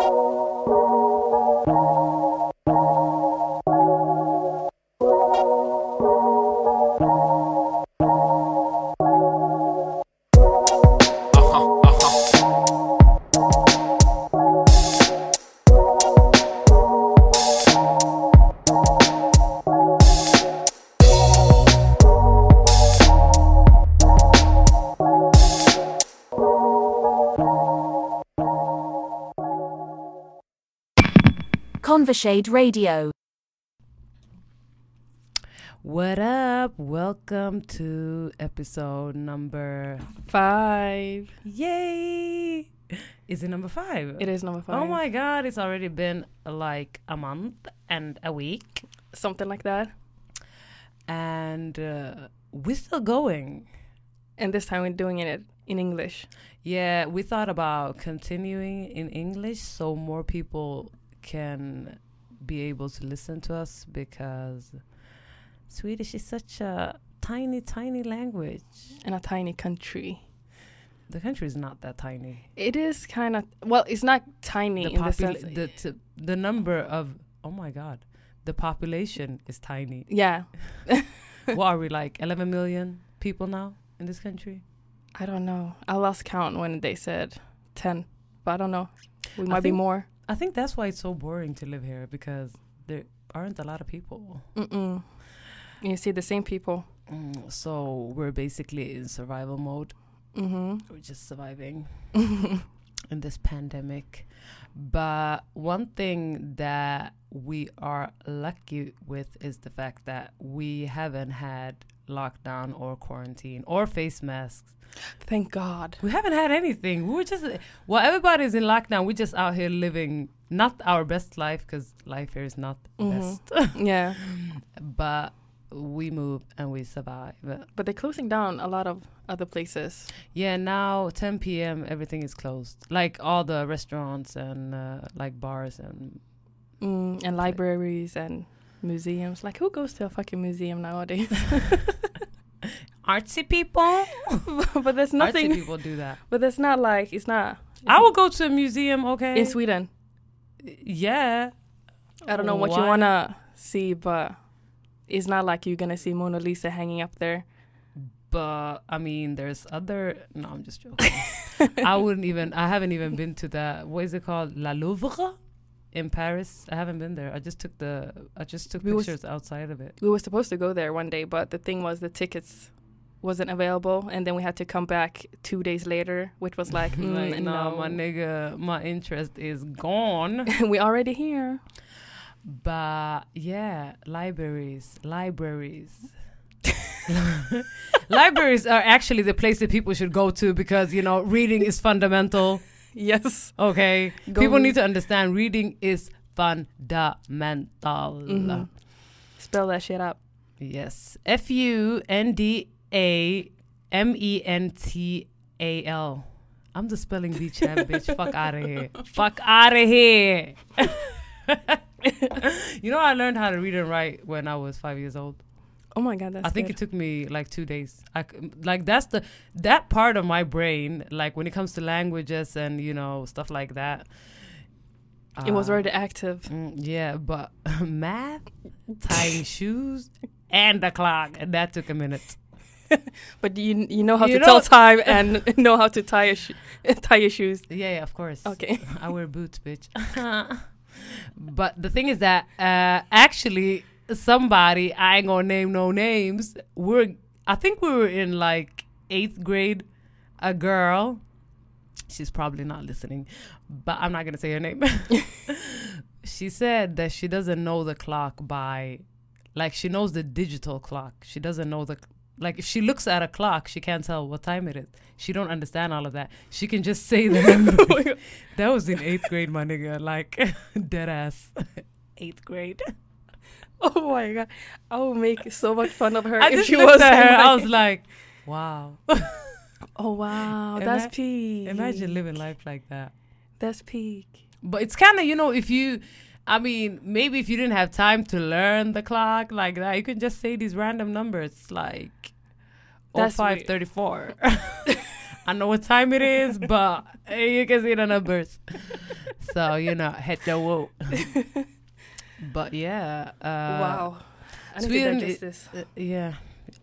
Uh-huh, Conversade Radio. What up? Welcome to episode number Five. Yay! Is it number five? It is number five. Oh my god, it's already been like a month and a week. Something like that. And uh, we're still going. And this time we're doing it in English. Yeah, we thought about continuing in English so more people can be able to listen to us because Swedish is such a tiny, tiny language. In a tiny country. The country is not that tiny. It is kind of well. It's not tiny the, in the sense. the, the number of oh my god the population is tiny yeah, what are we like 11 million people now in this country I don't know. I lost count when they said ten, but I don't know. We I might be more. I think that's why it's so boring to live here because there aren't a lot of people Mm-mm. You see the same people. Mm, so we're basically in survival mode Mm-hmm. we're just surviving in this pandemic but one thing that we are lucky with is the fact that we haven't had lockdown or quarantine or face masks Thank God. We haven't had anything. We were just well, everybody's in lockdown. We're just out here living not our best life because life here is not Mhm. best. yeah, but we move and we survive. but they're closing down a lot of other places. Yeah, now 10 p.m. everything is closed. Like all the restaurants and uh, like bars and Mm, and libraries and museums. Like, who goes to a fucking museum nowadays? artsy people. but there's nothing. Artsy nothing. people do that. But it's not like it's not. I will go to a museum. Okay. in Sweden. yeah. I don't know what you wanna see, but it's not like you're gonna see Mona Lisa hanging up there. but I mean, there's other. No, I'm just joking. I wouldn't even. I haven't even been to that. What is it called? La Louvre in Paris. I haven't been there. I just took the. I just took We was- pictures outside of it. We were supposed to go there one day, but the thing was the tickets wasn't available, and then we had to come back two days later, which was like, mm, like, no, no, my nigga, my interest is gone. we already here. But yeah, libraries, libraries. libraries are actually the place that people should go to because you know reading is fundamental. Yes, Okay, Go people need to understand reading is fundamental. Mhm. spell that shit up. Yes, F U N D A M E N T A L. I'm the spelling bee champ, bitch. Fuck out of here. Fuck out of here. you know, I learned how to read and write when I was five years old. Oh my god, that's I think good. it took me like two days. I like that's the that part of my brain. Like when it comes to languages and you know stuff like that. it was uh, already active. Mm, yeah, but math, tying shoes, and the clock, and that took a minute. But you you know how You to tell time and know how to tie your sho- tie your shoes. Yeah, yeah, of course. Okay. I wear boots, bitch. but the thing is that uh, actually somebody I ain't gonna name no names. We're I think we were in like eighth grade. A girl, she's probably not listening, but I'm not gonna say her name. she said that she doesn't know the clock by, like she knows the digital clock. She doesn't know the like if she looks at a clock, she can't tell what time it is. She don't understand all of that. She can just say the number. Oh that was in eighth grade, my nigga. Like dead ass. eighth grade. Oh my god, I would make so much fun of her I if she was at her. I was like, wow. oh wow, Ima- that's peak. Imagine living life like that. That's peak. But it's kind of, you know, if you, I mean, maybe if you didn't have time to learn the clock like that, you can just say these random numbers like That's 0534. I know what time it is, but you can see the numbers. so you know, head to whoa. but yeah, uh, wow. I Sweden to digest i- this. uh, yeah.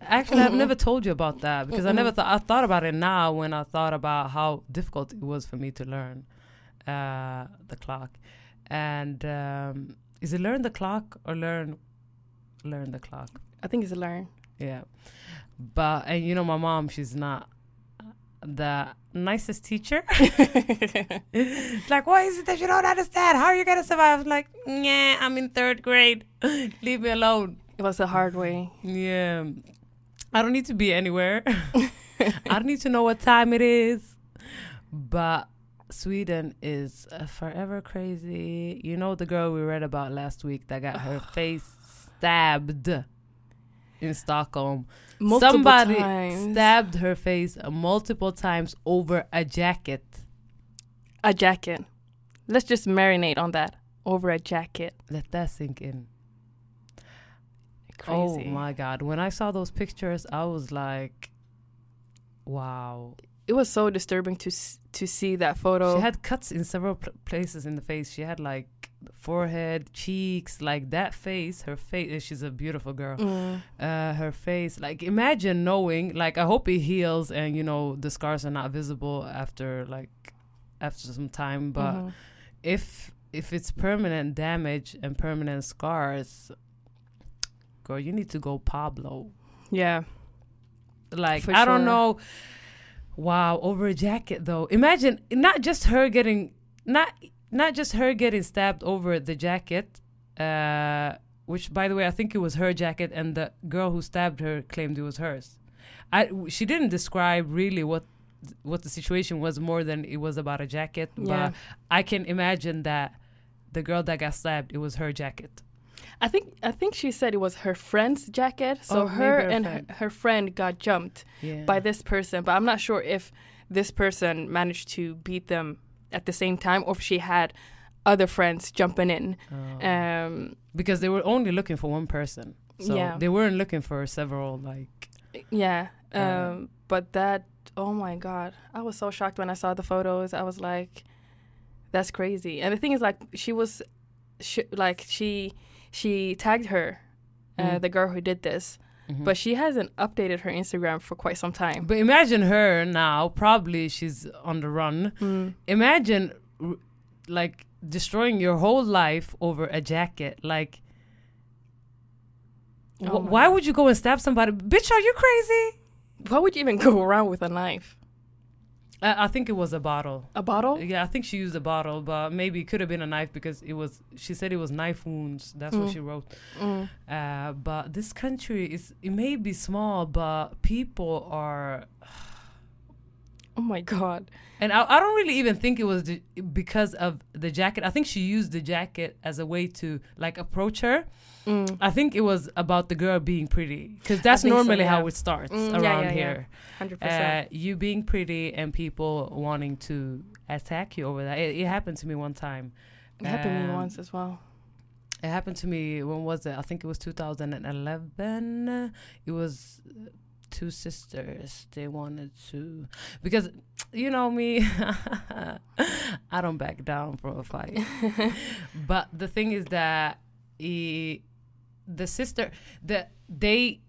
Actually, I've never told you about that because I never thought. I thought about it now when I thought about how difficult it was for me to learn uh, the clock. And um, is it learn the clock or learn learn the clock? I think it's a learn. Yeah. But and you know my mom, she's not the nicest teacher. Like, why is it that you don't understand? How are you gonna survive? I'm like, yeah, I'm in third grade. Leave me alone. It was the hard way. Yeah. I don't need to be anywhere. I don't need to know what time it is. But Sweden is uh, forever crazy. You know the girl we read about last week that got her face stabbed in Stockholm. Multiple Somebody times. stabbed her face multiple times over a jacket. a jacket. Let's just marinate on that. Over a jacket. Let that sink in. Crazy. Oh my god! When I saw those pictures, I was like, "Wow!" It was so disturbing to to see that photo. She had cuts in several pl- places in the face. She had like forehead, cheeks, like that face. Her face. She's a beautiful girl. Mm. Uh, her face. Like imagine knowing. Like I hope it heals and you know the scars are not visible after like after some time. But Mhm. if if it's permanent damage and permanent scars, girl, you need to go Pablo. yeah, Like For I don't know. Wow, over a jacket though. Imagine not just her getting not not just her getting stabbed over the jacket, uh, which by the way I think it was her jacket, and the girl who stabbed her claimed it was hers. I she didn't describe really what what the situation was more than it was about a jacket, Yeah. but I can imagine that the girl that got stabbed it was her jacket. I think I think she said it was her friend's jacket. So Oh, her her and her, her friend got jumped Yeah. by this person, but I'm not sure if this person managed to beat them at the same time or if she had other friends jumping in. Oh. Um, because they were only looking for one person. So Yeah. they weren't looking for several like yeah. Um, Uh, but that oh my god, I was so shocked when I saw the photos. I was like, that's crazy. And the thing is, like, she was, she, like, she she tagged her, uh, Mm. the girl who did this, Mhm. but she hasn't updated her Instagram for quite some time. But imagine her now, probably she's on the run. Mm. Imagine like destroying your whole life over a jacket. Like wh- Oh my why God. would you go and stab somebody? Bitch, are you crazy? Why would you even go around with a knife? I, I think it was a bottle. A bottle? Yeah, I think she used a bottle, but maybe it could have been a knife because it was. She said it was knife wounds. That's what Mm. she wrote. Mm. Uh, but this country is it may be small, but people are Oh my god. and I, I don't really even think it was the, because of the jacket. I think she used the jacket as a way to like approach her. Mm. I think it was about the girl being pretty because that's think so, normally yeah. how it starts Mm, around yeah, yeah. here. Hundred Uh, percent. you being pretty and people wanting to attack you over that. It, it happened to me one time. It happened to me um, once as well. It happened to me. When was it? I think it was 2011. It was two sisters. They wanted to because you know me. I don't back down from a fight. but the thing is that he, the sister, that they.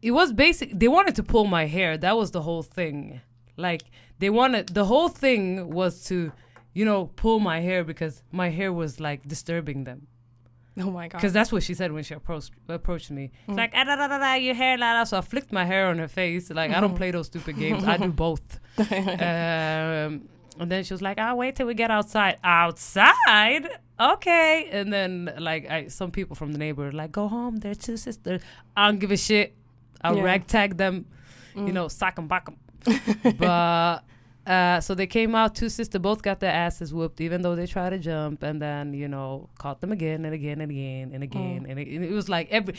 It was basic. They wanted to pull my hair. That was the whole thing. Like they wanted the whole thing was to, you know, pull my hair because my hair was like disturbing them. Oh my god. Because that's what she said when she approached approached me. It's Mm. like ah, da, da, da, da, your hair, la, la. So I flicked my hair on her face. Like I don't play those stupid games. I do both. um, and then she was like, "I'll wait till we get outside." Outside, okay. And then like I, some people from the neighborhood like, "Go home. They're two sisters. I don't give a shit. I'll Yeah. ragtag them. You Mm. know, sock 'em, back 'em." but uh, so they came out. Two sisters both got their asses whooped, even though they tried to jump, and then you know caught them again and again and again and again, and it, it was like every.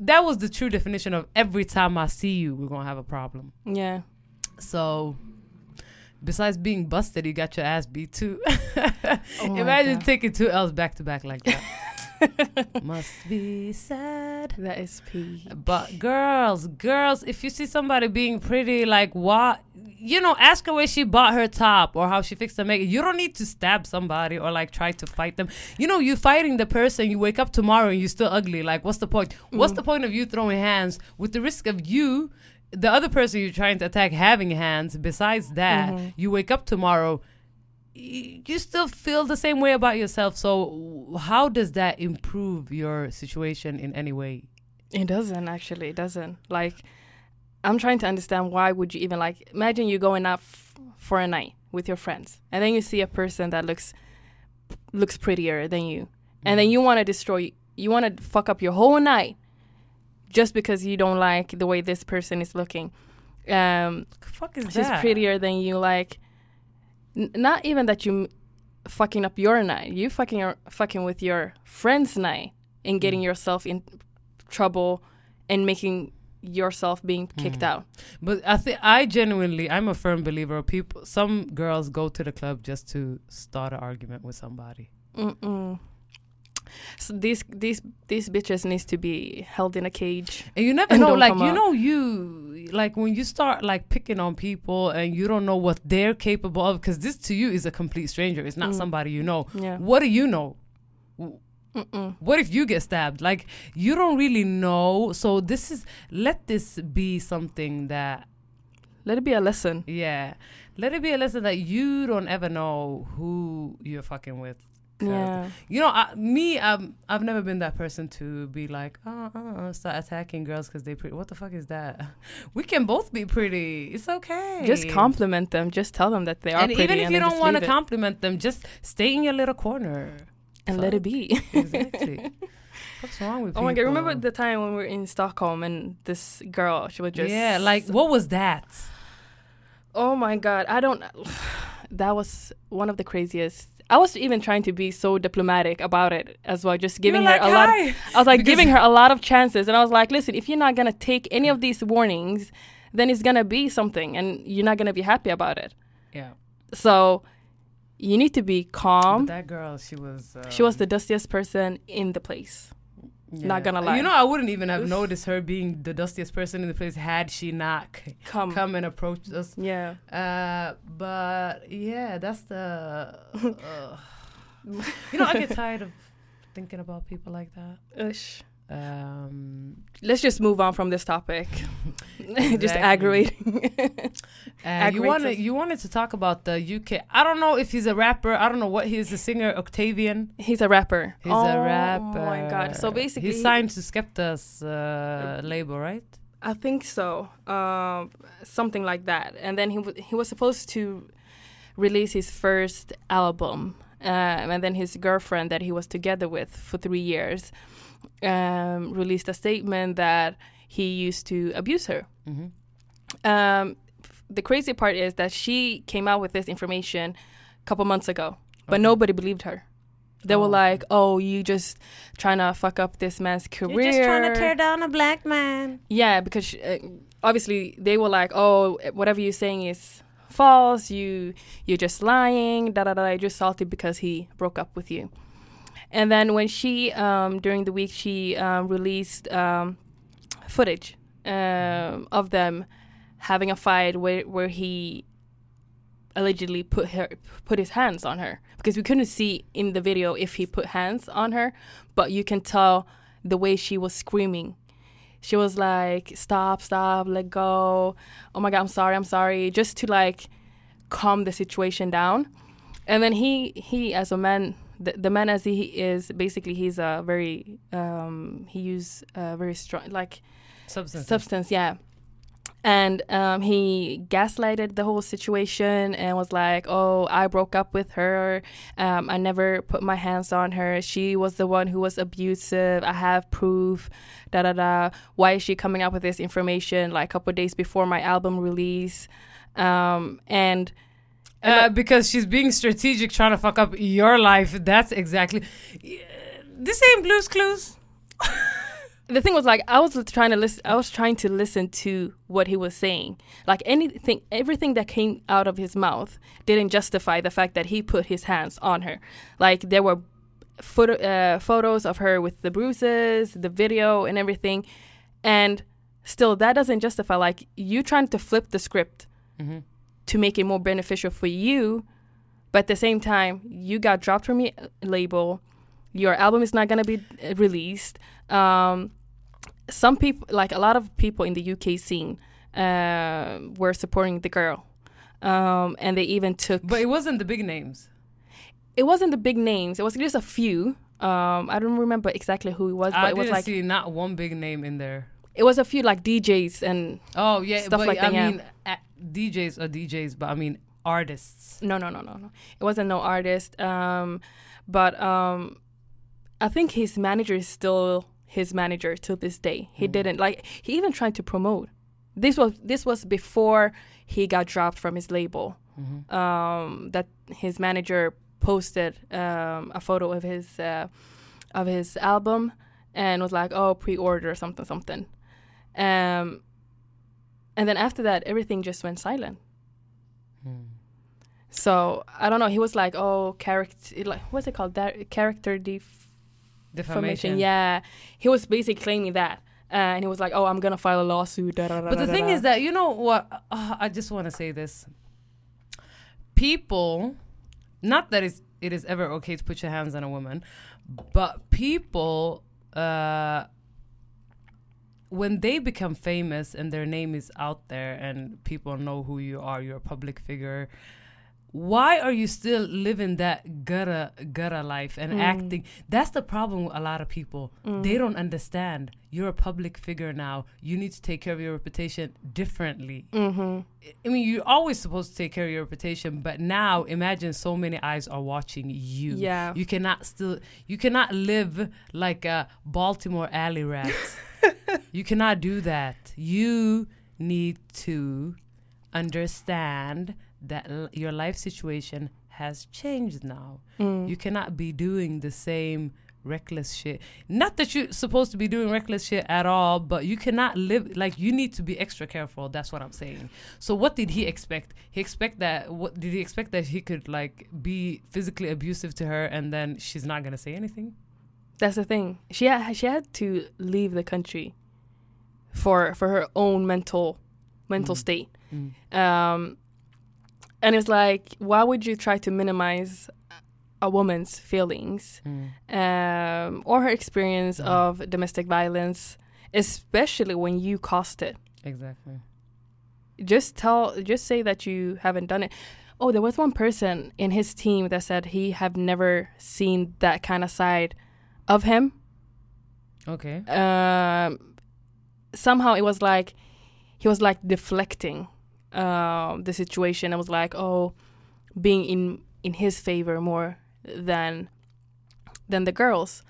That was the true definition of every time I see you, we're gonna have a problem. Yeah. So, besides being busted, you got your ass beat too. Oh Imagine God. taking two L's back to back like that. Must be sad. that is P. But girls, girls, if you see somebody being pretty, like what, you know, ask her where she bought her top or how she fixed her makeup. You don't need to stab somebody or like try to fight them. You know, you're fighting the person. You wake up tomorrow and you're still ugly. Like, what's the point? What's mm. the point of you throwing hands with the risk of you, the other person you're trying to attack, having hands? Besides that, mm-hmm. you wake up tomorrow you still feel the same way about yourself. So, how does that improve your situation in any way? It doesn't actually. It doesn't. Like, I'm trying to understand why would you even like? Imagine you going out f- for a night with your friends, and then you see a person that looks looks prettier than you, and then you want to destroy. You want to fuck up your whole night just because you don't like the way this person is looking. Um, fuck is she's that? prettier than you. Like, n- not even that you m- fucking up your night. You fucking are fucking with your friend's night and mm. getting yourself in trouble and making yourself being kicked mm. out. But I think I genuinely, I'm a firm believer. People, some girls go to the club just to start an argument with somebody. Mm-mm. So these these these bitches needs to be held in a cage. And you never And know, like you know, you like when you start like picking on people and you don't know what they're capable of, because this to you is a complete stranger. It's not Mm. somebody you know. Yeah. What do you know? Mm-mm. What if you get stabbed? Like you don't really know. So this is let this be something that Let it be a lesson. yeah, let it be a lesson that you don't ever know who you're fucking with. Yeah. You know, I, me, um, I've never been that person to be like, uh, uh, uh start attacking girls because they pretty. What the fuck is that? We can both be pretty. It's okay. Just compliment them. Just tell them that they are And pretty. even if and you don't want to compliment them, just stay in your little corner. and let it be. Exactly. What's wrong with Oh my god! Remember the time when we were in Stockholm and this girl, she was just yeah, like what was that? Oh my god! I don't. That was one of the craziest. I was even trying to be so diplomatic about it as well, just giving You're her like, a lot. "Hi." I was like Because- giving her a lot of chances, and I was like, "Listen, if you're not gonna take any of these warnings, then it's gonna be something, and you're not gonna be happy about it. Yeah. So you need to be But calm." that girl, she was. Um, She was the dustiest person in the place. Not gonna lie. You know, I wouldn't even have noticed her being the dustiest person in the place had she not c- Come, come and approached us. yeah. Uh, but yeah, that's the. Uh, you know, I get tired of thinking about people like that. Ush. Um, Let's just move on from this topic. just aggravating. uh, you wanted you wanted to talk about the UK. I don't know if he's a rapper. I don't know what he's a singer. Octavian. He's a rapper. He's oh, a rapper. Oh my god! So basically, he's signed to Skepta's uh, label, right? I think so. Um, something like that. And then he w- he was supposed to release his first album, um, and then his girlfriend that he was together with for three years um, released a statement that he used to abuse her. Mm-hmm. Um, the crazy part is that she came out with this information a couple months ago, but Okay. nobody believed her. They Oh, were like, "Oh, you just trying to fuck up this man's career." you're Trying to tear down a black man. Yeah, because sh- uh, obviously they were like, "Oh, whatever you're saying is false. You you're just lying." Da da da. You're just salty because he broke up with you. And then when she um, during the week she um, released um, footage um, of them having a fight where where he allegedly put her put his hands on her. Because we couldn't see in the video if he put hands on her, but you can tell the way she was screaming. She was like stop stop let go. Oh my god i'm sorry i'm sorry just to like calm the situation down. And then he he as a man the, the man as he is basically he's a very um he used a very strong like Substance. substance yeah. And um, he gaslighted the whole situation and was like oh i broke up with her. Um, i never put my hands on her. She was the one who was abusive. I have proof da da da. Why is she coming up with this information like a couple days before my album release? Um, and Uh, because she's being strategic, trying to fuck up your life. That's exactly. This ain't Blue's Clues. the thing was like I was trying to listen I was trying to listen to what he was saying. Like anything everything that came out of his mouth didn't justify the fact that he put his hands on her. Like there were photo uh, photos of her with the bruises, the video, and everything, and still that doesn't justify like you trying to flip the script Mm Mhm. To make it more beneficial for you, but at the same time you got dropped from your label, your album is not gonna be uh, released. Um, some people, like a lot of people in the UK scene, uh, were supporting the girl, um, and they even took But it wasn't the big names. it wasn't the big names. It was just a few. Um, I don't remember exactly who it was, but I it was didn't like see not one big name in there. it was a few like DJs and Oh yeah, Stuff but like I that, mean uh, DJs are DJs, but I mean artists. no, no, no, no, no. It wasn't no artist. Um, but um, I think his manager is still his manager till this day. He didn't like. He even tried to promote. This was this was before he got dropped from his label. Um, that his manager posted um, a photo of his uh, of his album and was like, "Oh, pre-order something something," um, and then after that, everything just went silent. So I don't know. He was like, "Oh, character, like what's it called? That character def- Defamation. Yeah, he was basically claiming that, uh, and he was like, "Oh, I'm gonna file a lawsuit." da, da, da, But the thing is that you know what? Uh, I just want to say this. People, not that it's, it is ever okay to put your hands on a woman, but people, uh, when they become famous and their name is out there and people know who you are, you're a public figure. Why are you still living that gutter gutter life and acting? That's the problem with a lot of people. They don't understand. You're a public figure now. You need to take care of your reputation differently. Mm-hmm. I mean, you're always supposed to take care of your reputation, but now imagine so many eyes are watching you. Yeah. You cannot still you cannot live like a Baltimore alley rat. you cannot do that. You need to understand that l- your life situation has changed now. Mm. You cannot be doing the same reckless shit. Not that you're supposed to be doing reckless shit at all, but you cannot live like you need to be extra careful. That's what I'm saying. So what did he expect? He expect that what did he expect that he could like be physically abusive to her and then she's not gonna say anything? That's the thing. She had, she had to leave the country for for her own mental mental Mm. state. Mm. Um, and it's like, why would you try to minimize a woman's feelings um, or her experience Mm. of domestic violence, especially when you caused it? Exactly. Just tell, just say that you haven't done it. Oh, there was one person in his team that said he have never seen that kind of side of him. Okay. um, somehow it was like he was like deflecting um, the situation. I was like, oh, being in in his favor more than than the girls.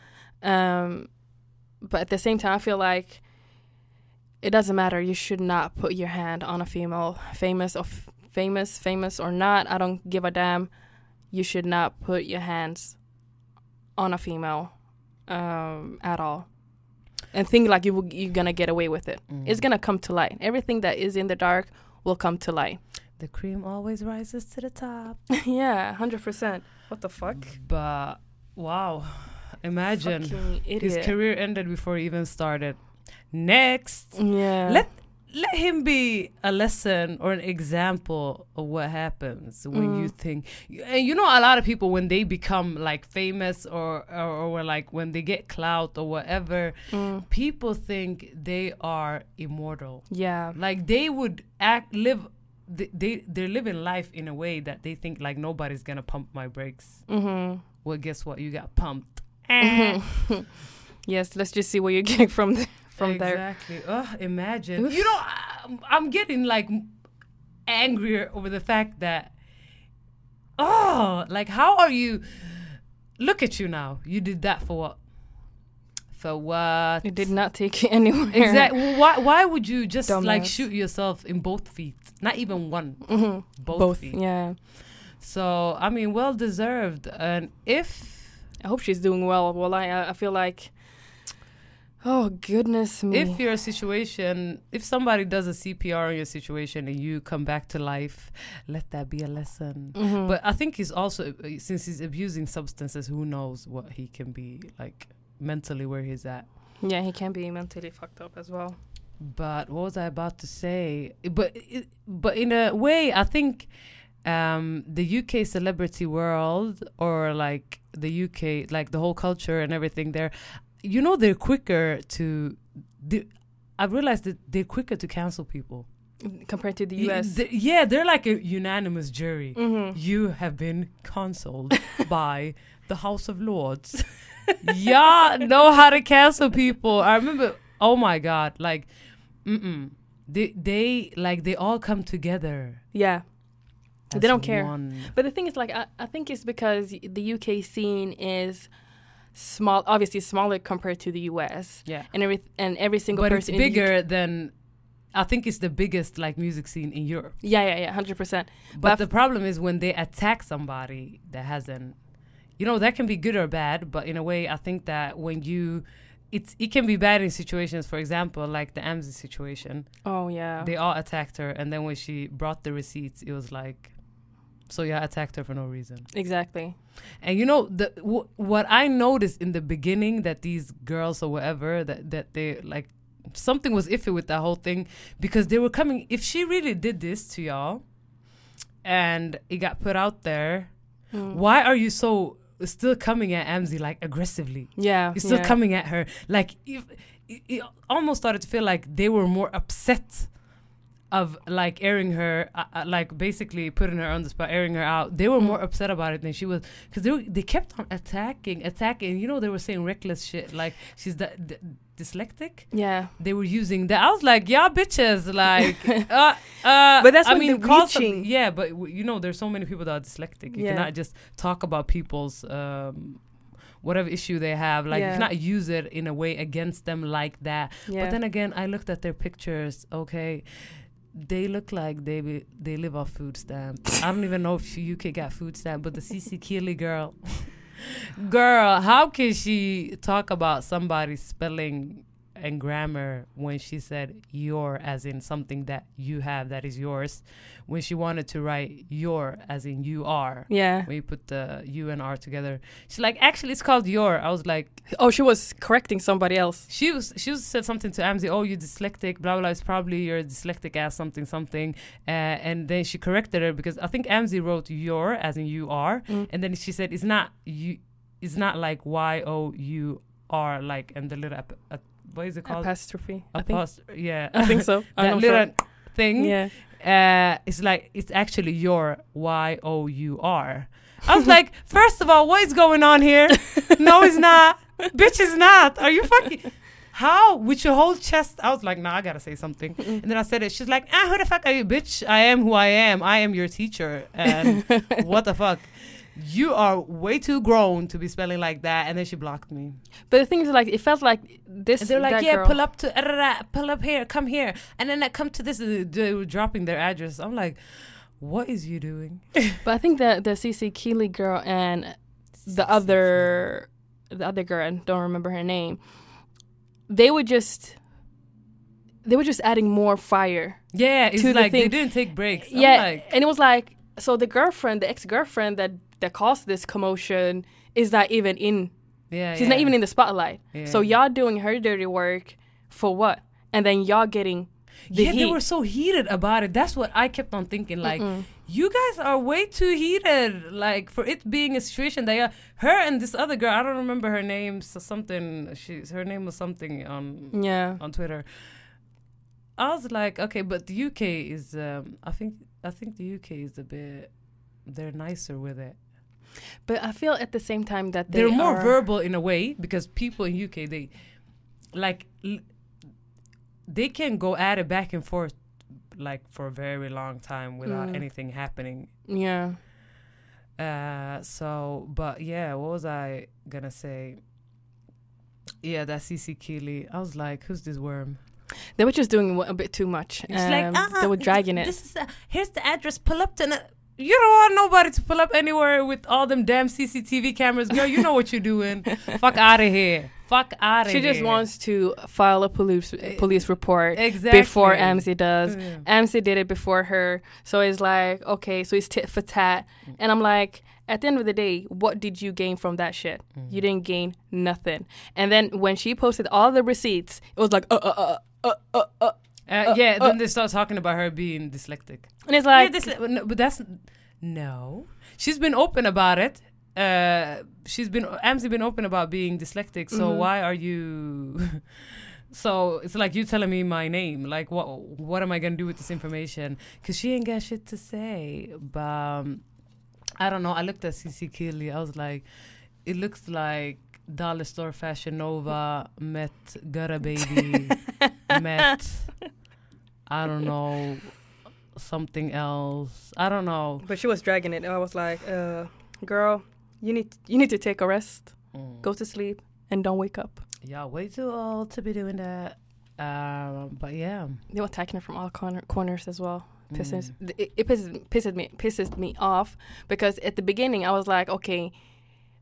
Um, but at the same time, I feel like it doesn't matter. You should not put your hand on a female, famous or f- famous, famous or not. I don't give a damn. You should not put your hands on a female um, at all and think like you will, you're gonna get away with it. Mm. It's gonna come to light. Everything that is in the dark will come to light. The cream always rises to the top. yeah, hundred percent. What the fuck? But wow. Imagine Fucking his career ended before he even started. Next. Yeah. Let let him be a lesson or an example of what happens when you think and you know a lot of people when they become like famous or or, or like when they get clout or whatever Mm. people think they are immortal yeah. like they would act live they, they they're living life in a way that they think like nobody's gonna pump my brakes Mm-hmm. well guess what you got pumped Eh. Yes. Let's just see what you're getting from there. From there. exactly. Oh, imagine. You know, I'm, I'm getting like angrier over the fact that, oh, like how are you? Look at you now. You did that for what? For what? It did not take you anywhere. Exactly. Why? Why would you just like shoot yourself in both feet? Not even one. Mhm. Both, Both. feet. Yeah. So I mean, well deserved. And if I hope she's doing well. Well, I I feel like Oh goodness me. If your situation, if somebody does a CPR in your situation and you come back to life, let that be a lesson. Mhm. But I think he's also, uh, since he's abusing substances, who knows what he can be like mentally where he's at. yeah, he can be mentally fucked up as well. But what was I about to say? But but in a way, I think um, the UK celebrity world or like the UK, like the whole culture and everything there, you know, they're quicker to. They, I've realized that they're quicker to cancel people. Compared to the US. yeah, they're like a unanimous jury. hmm You have been cancelled by the House of Lords. Y'all know how to cancel people. I remember, oh my God, like, mm-mm. They, they, like, they all come together. Yeah. They don't care. one. But the thing is, like, I, I think it's because the UK scene is small, obviously smaller compared to the US, Yeah. and every and every single But it's person. the UK bigger than, I think it's the biggest, like, music scene in Europe. yeah, yeah, yeah, hundred percent. But, But the problem is when they attack somebody that hasn't, you know, that can be good or bad. But in a way, I think that when you, it's it can be bad in situations. For example, like the Amzi situation, Oh yeah. they all attacked her, and then when she brought the receipts, it was like, so yeah, attacked her for no reason. exactly. And you know, the w- what I noticed in the beginning that these girls or whatever that that they like something was iffy with that whole thing because they were coming. If she really did this to y'all, and it got put out there, Mm. why are you so still coming at Amzi like aggressively? Yeah. You're still yeah. coming at her like if, it, it almost started to feel like they were more upset of like airing her uh, uh, like basically putting her on the spot airing her out. They were more upset about it than she was because they, were- they kept on attacking attacking. You know they were saying reckless shit like she's the, d dyslexic? Yeah. they were using that. I was like y'all bitches like uh, uh, But that's i mean some- reaching. yeah but w- you know there's so many people that are dyslexic. You Yeah. cannot just talk about people's um whatever issue they have. Like you cannot use it in a way against them like that. Yeah. but then again i looked at their pictures okay they look like they be, they live off food stamps. I don't even know if UK got food stamp, but the CC Keeley girl, girl, how can she talk about somebody spelling and grammar when she said your as in something that you have that is yours, when she wanted to write your as in you are. yeah. When you put the U and R together, she's like, actually, it's called your. I was like, Oh, she was correcting somebody else. she was she was said something to Amzi, oh you dyslexic, blah blah. It's probably you're dyslexic as something something, uh, and then she corrected her because I think Amzi wrote your as in you are, Mm. and then she said it's not you, it's not like y o u r like and the little ap- what is it called? Apostrophe. I think. Yeah, I think so. I'm not little sure. thing. Yeah. Uh, it's like it's actually your y o u r. I was like, first of all, what is going on here? no, it's not. Bitch, it's not. Are you fucking? How? With your whole chest? I was like, nah, I gotta say something. And then I said it. She's like, ah, who the fuck are you, bitch? I am who I am. I am your teacher. And what the fuck? You are way too grown to be spelling like that. And then she blocked me. But the thing is, like, it felt like this. And they're like, yeah, girl- pull up to, uh, pull up here, come here. And then I come to this. uh, They were dropping their address. I'm like, what is you doing? But I think the the CC Keeley girl and the other the other girl, I don't remember her name. They were just they were just adding more fire. Yeah, it's to the like they didn't take breaks. I'm yeah, like, and it was like so the girlfriend, the ex girlfriend that that caused this commotion is not even in. yeah, She's not even in the spotlight. Yeah. So y'all doing her dirty work for what? And then y'all getting the yeah, heat. they were so heated about it. That's what I kept on thinking. Like, you guys are way too heated. Like for it being a situation that yeah, her and this other girl, I don't remember her name. So something. She's her name was something on yeah. on Twitter. I was like, okay, but the UK is. Um, I think I think the UK is a bit. They're nicer with it. But I feel at the same time that they are more verbal in a way because people in UK they like l- they can go at it back and forth like for a very long time without Mm. anything happening. Yeah. Uh, so, but yeah, what was I gonna say? Yeah, that CC Keeley. I was like, who's this worm? They were just doing a bit too much. It's like, Um, uh-uh, they were dragging it. This is uh, here's the address. Pull up to. You don't want nobody to pull up anywhere with all them damn CCTV cameras, girl. You know what you're doing. Fuck out of here. Fuck out of here. She just wants to file a police police report exactly before Amzi does. Amzi did it before her, so it's like okay, so it's tit for tat. And I'm like, at the end of the day, what did you gain from that shit? You didn't gain nothing. And then when she posted all the receipts, it was like, uh, uh, uh, uh, uh, uh. Uh, yeah, then they start talking about her being dyslexic. and it's like, yeah, dysle- no, but that's no. She's been open about it. Uh, she's been Amzi been open about being dyslexic. So Mhm. why are you? so it's like you telling me my name. Like what? What am I gonna do with this information? Because she ain't got shit to say. But um, I don't know. I looked at CC Keeley. I was like, it looks like Dollar Store Fashion Nova met Gutter Baby met. I don't know something else. I don't know. but she was dragging it. And I was like, uh, girl, you need you need to take a rest, go to sleep, and don't wake up. Y'all way too old to be doing that. Um, but yeah, They were attacking her from all corner, corners as well. Pisses, Mm. it, it pisses, pisses me pisses me off because at the beginning I was like, okay,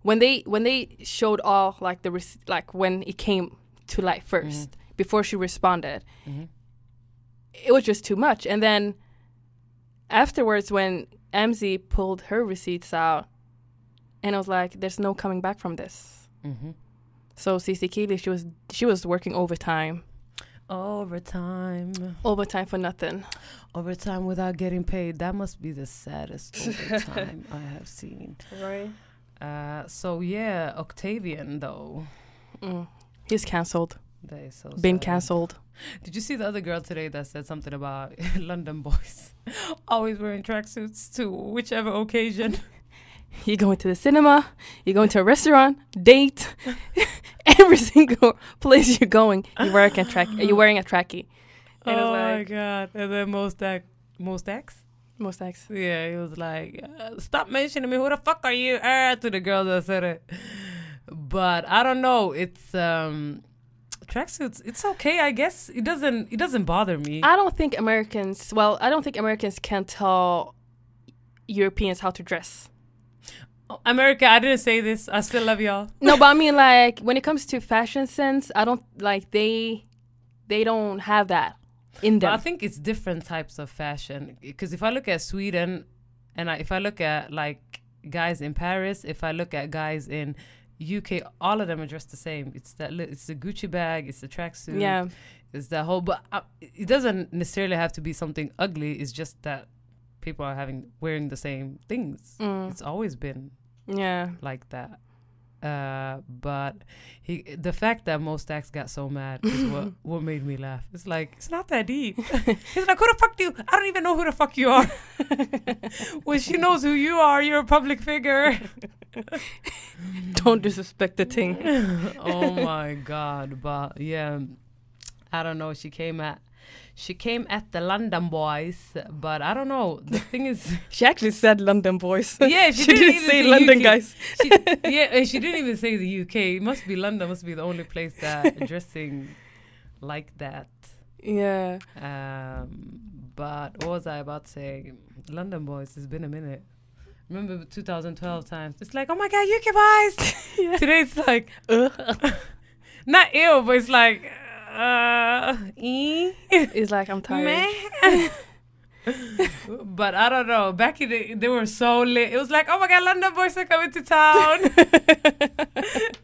when they when they showed all like the like when it came to light 1st before she responded, Mhm. It was just too much. And then afterwards, when Amzi pulled her receipts out, and I was like, there's no coming back from this. Mm-hmm. So Cece Keeley, she was she was working overtime, Overtime, overtime for nothing. overtime without getting paid. That must be the saddest overtime I have seen. Right. Uh, so yeah, Octavian though, Mm. He's cancelled. that is so Been cancelled. Did you see the other girl today that said something about London boys always wearing tracksuits to whichever occasion? You go into the cinema, you go into a restaurant, date, every single place you're going, you're wearing a track. You're wearing a trackie. And oh it's my god! And then MoStack. most ex. Yeah, he was like, uh, "Stop mentioning me. Who the fuck are you?" Uh, to the girl that said it. But I don't know. It's um, tracksuits. It's okay, I guess. It doesn't. It doesn't bother me. I don't think Americans. Well, I don't think Americans can tell Europeans how to dress. America, I didn't say this. I still love y'all. No, but I mean, like when it comes to fashion sense, I don't like they. They don't have that in But them. I think it's different types of fashion. Because if I look at Sweden, and I, if I look at like guys in Paris, if I look at guys in UK, all of them are dressed the same. It's that. li- It's the Gucci bag. It's the tracksuit. yeah, It's that whole. But uh, it doesn't necessarily have to be something ugly. It's just that people are having wearing the same things. Mm. It's always been yeah. like that. Uh, but he, the fact that MoStack got so mad is what what made me laugh. It's like it's not that deep. He's like, who the fuck do you? I don't even know who the fuck you are. when she knows who you are, you're a public figure. Don't disrespect the thing. oh my god! But yeah, I don't know. She came at. She came at the London boys, but I don't know. The thing is, She actually said London boys. yeah, she, she didn't, didn't even say London UK. guys. She, yeah, and she didn't even say the UK. It must be London. Must be the only place that dressing like that. Yeah. Um, but what was I about to say? London boys. It's been a minute. Remember 2012 times? It's like, oh my god, UK boys. Today it's like, not ill, but it's like, uh, eh. It's like I'm tired. But I don't know. Back in the, they were so lit. It was like, oh my god, London boys are coming to town.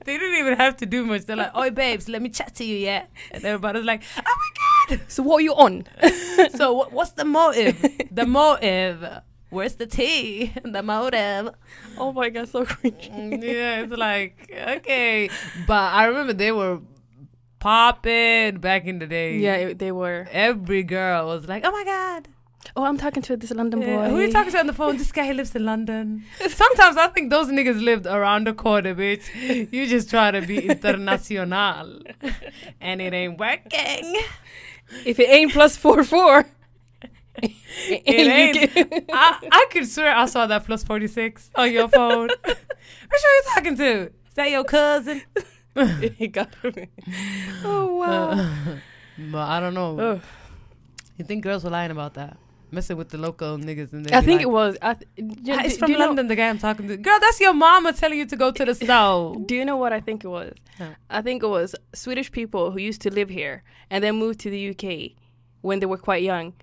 they didn't even have to do much. They're like, oh babes, let me chat to you, yeah. And everybody's like, oh my god. So what are you on? so what, what's the motive? the motive. Where's the tea? And the motive. oh my god, so cringe. Mm, yeah, it's like okay. But I remember they were popping back in the day. Yeah, it- they were. Every girl was like, oh my god. Oh, I'm talking to this London boy. Who are you talking to on the phone? This guy lives in London. Sometimes I think those niggas lived around the corner, bitch. You just try to be international. and it ain't working. If it ain't plus four four, it ain't. I, I could swear I saw that plus 46 on your phone. Which are you talking to? Is that your cousin? He got me. Oh wow. but I don't know. Ugh. You think girls were lying about that? messing with the local niggas. And I think it was. I th- do, Ah, it's do- from do you know- London. the guy I'm talking to. Girl, that's your mama telling you to go to the snow. Do you know what I think it was? No. I think it was Swedish people who used to live here and then moved to the UK when they were quite young,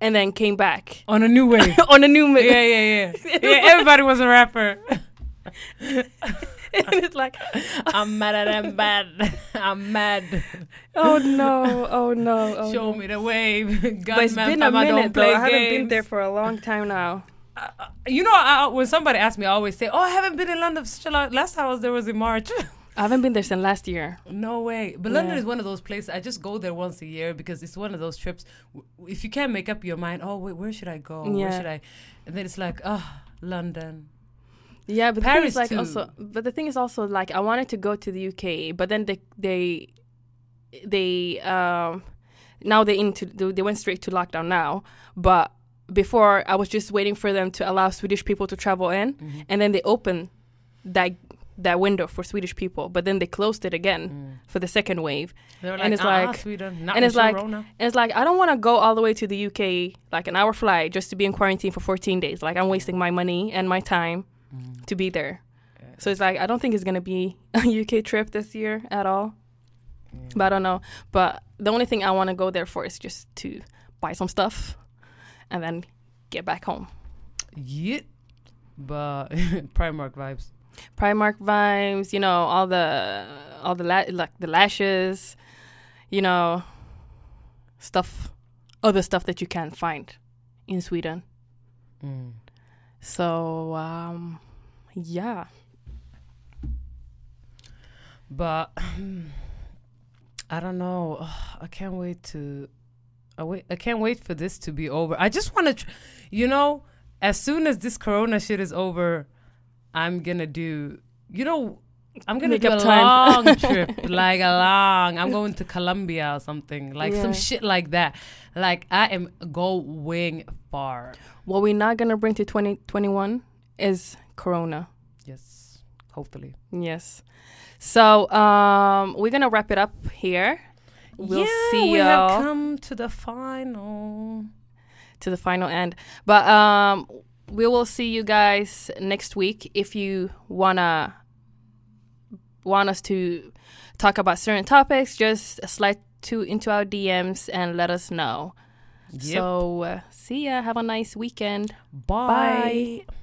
and then came back On a new wave. on a new. Ma- yeah, yeah, yeah. Yeah, everybody was a rapper. and it's like, I'm mad at them bad. I'm mad. oh no, oh no, oh Show no. me the wave. But it's Gunman been a fam, I don't minute though. play I haven't been there for a long time now. Uh, uh, you know, I, when somebody asks me, I always say, "Oh, I haven't been in London for such a long." Last time I was there was in March. I haven't been there since last year. no way. But London is one of those places. I just go there once a year because it's one of those trips. If you can't make up your mind, oh wait, where should I go? Where should I? And then it's like, oh, London. Yeah, but the thing Paris is like too. also, but the thing is also like I wanted to go to the UK, but then they they they um now they into they went straight to lockdown now, but before I was just waiting for them to allow Swedish people to travel in, Mm-hmm. and then they opened that that window for Swedish people, but then they closed it again mm. for the second wave. They were And it's uh-uh, like- Sweden, and it's like-. And it's like I don't want to go all the way to the UK, like an hour flight, just to be in quarantine for 14 days. Like I'm wasting my money and my time mm. to be there. So it's like I don't think it's gonna be a UK trip this year at all. But I don't know. But the only thing I want to go there for is just to buy some stuff, and then get back home. Yeah, but Primark vibes. Primark vibes, you know, all the all the la- like the lashes, you know, stuff, other stuff that you can't find in Sweden. Mm. So um, yeah, But I don't know. Ugh, I can't wait to. I wait. I can't wait for this to be over. I just want to, tr- you know, as soon as this Corona shit is over, I'm gonna do. You know, I'm gonna Make do a time. long trip, like a long. I'm going to Colombia or something, like Yeah. some shit like that. Like I am going far. what we're not gonna bring to 2021 is Corona. Yes, hopefully. Yes. So um, we're gonna wrap it up here. We'll yeah, see we y'all. have come to the final. to the final end. But um, we will see you guys next week. If you wanna want us to talk about certain topics, just slide to into our DMs and let us know. Yep. So uh, see ya. Have a nice weekend. Bye. Bye.